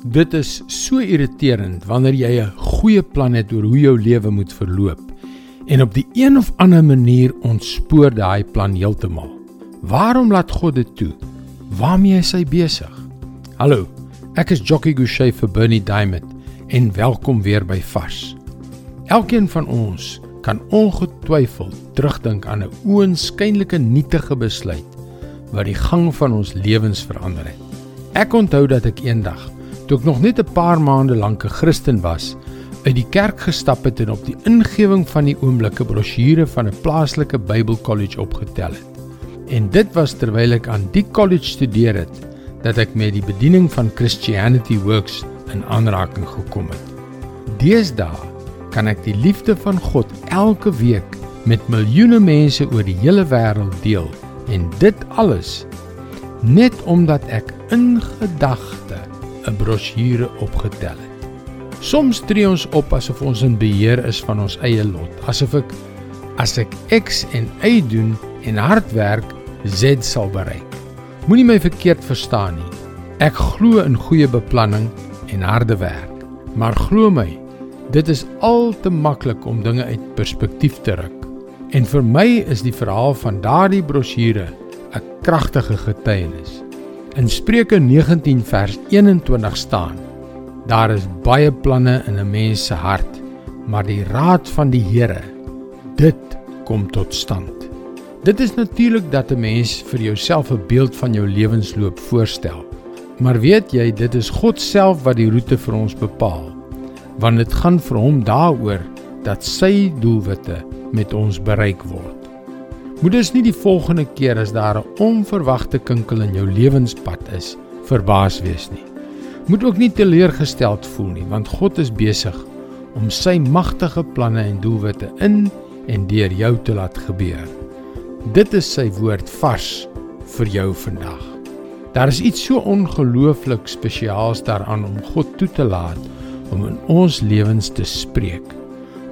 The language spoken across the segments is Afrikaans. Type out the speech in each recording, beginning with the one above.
Dit is so irriterend wanneer jy 'n goeie plan het oor hoe jou lewe moet verloop en op die een of ander manier ontspoor daai plan heeltemal. Waarom laat God dit toe? Waarmee is hy besig? Hallo, ek is Jockey Gouchee vir Bernie Diamond en welkom weer by Vars. Elkeen van ons kan ongetwyfeld terugdink aan 'n oënskynlike nietige besluit wat die gang van ons lewens verander het. Ek onthou dat ek eendag toe ek nog net 'n paar maande lank 'n Christen was, uit die kerk gestap het en op die ingewing van die oomblikke brosjure van 'n plaaslike Bybelkollege opgetel het. En dit was terwyl ek aan die kollege studeer het dat ek met die bediening van Christianity Works in aanraking gekom het. Deesdae kan ek die liefde van God elke week met miljoene mense oor die hele wêreld deel en dit alles net omdat ek in gedagte 'n brosjure opgetel het. Soms tree ons op asof ons in beheer is van ons eie lot, asof ek as ek X en Y doen en hard werk, Z sal bereik. Moenie my verkeerd verstaan nie. Ek glo in goeie beplanning en harde werk, maar glo my, dit is al te maklik om dinge uit perspektief te ruk. En vir my is die verhaal van daardie brosjure 'n kragtige getuienis. In Spreuke 19 vers 21 staan: Daar is baie planne in 'n mens se hart, maar die raad van die Here, dit kom tot stand. Dit is natuurlik dat 'n mens vir jouself 'n beeld van jou lewensloop voorstel. Maar weet jy, dit is God self wat die roete vir ons bepaal. Want dit gaan vir hom daaroor dat sy doelwitte met ons bereik word. Moet dus nie die volgende keer as daar 'n onverwagte kinkel in jou lewenspad is, verbaas wees nie. Moet ook nie teleurgesteld voel nie, want God is besig om sy magtige planne en doelwitte in en deur jou te laat gebeur. Dit is sy woord vars vir jou vandag. Daar is iets so ongelooflik spesiaals daaraan om God toe te laat om in ons lewens te spreek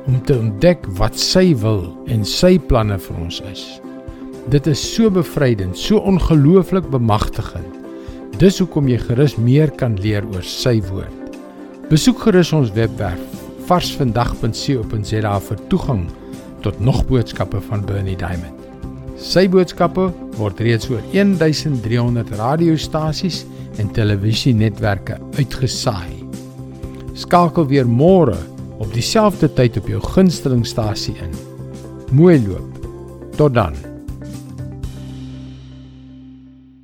om te ontdek wat sy wil en sy planne vir ons is. Dit is so bevrydend, so ongelooflik bemagtigend. Dis hoekom jy gerus meer kan leer oor sy woord. Besoek gerus ons webwerf varsvandag.co.za vir toegang tot nog boodskappe van Bernie Diamond. Sy boodskappe word reeds oor 1300 radiostasies en televisienetwerke uitgesaai. Skakel weer môre op dieselfde tyd op jou gunstelingstasie in. Mooi loop. Tot dan.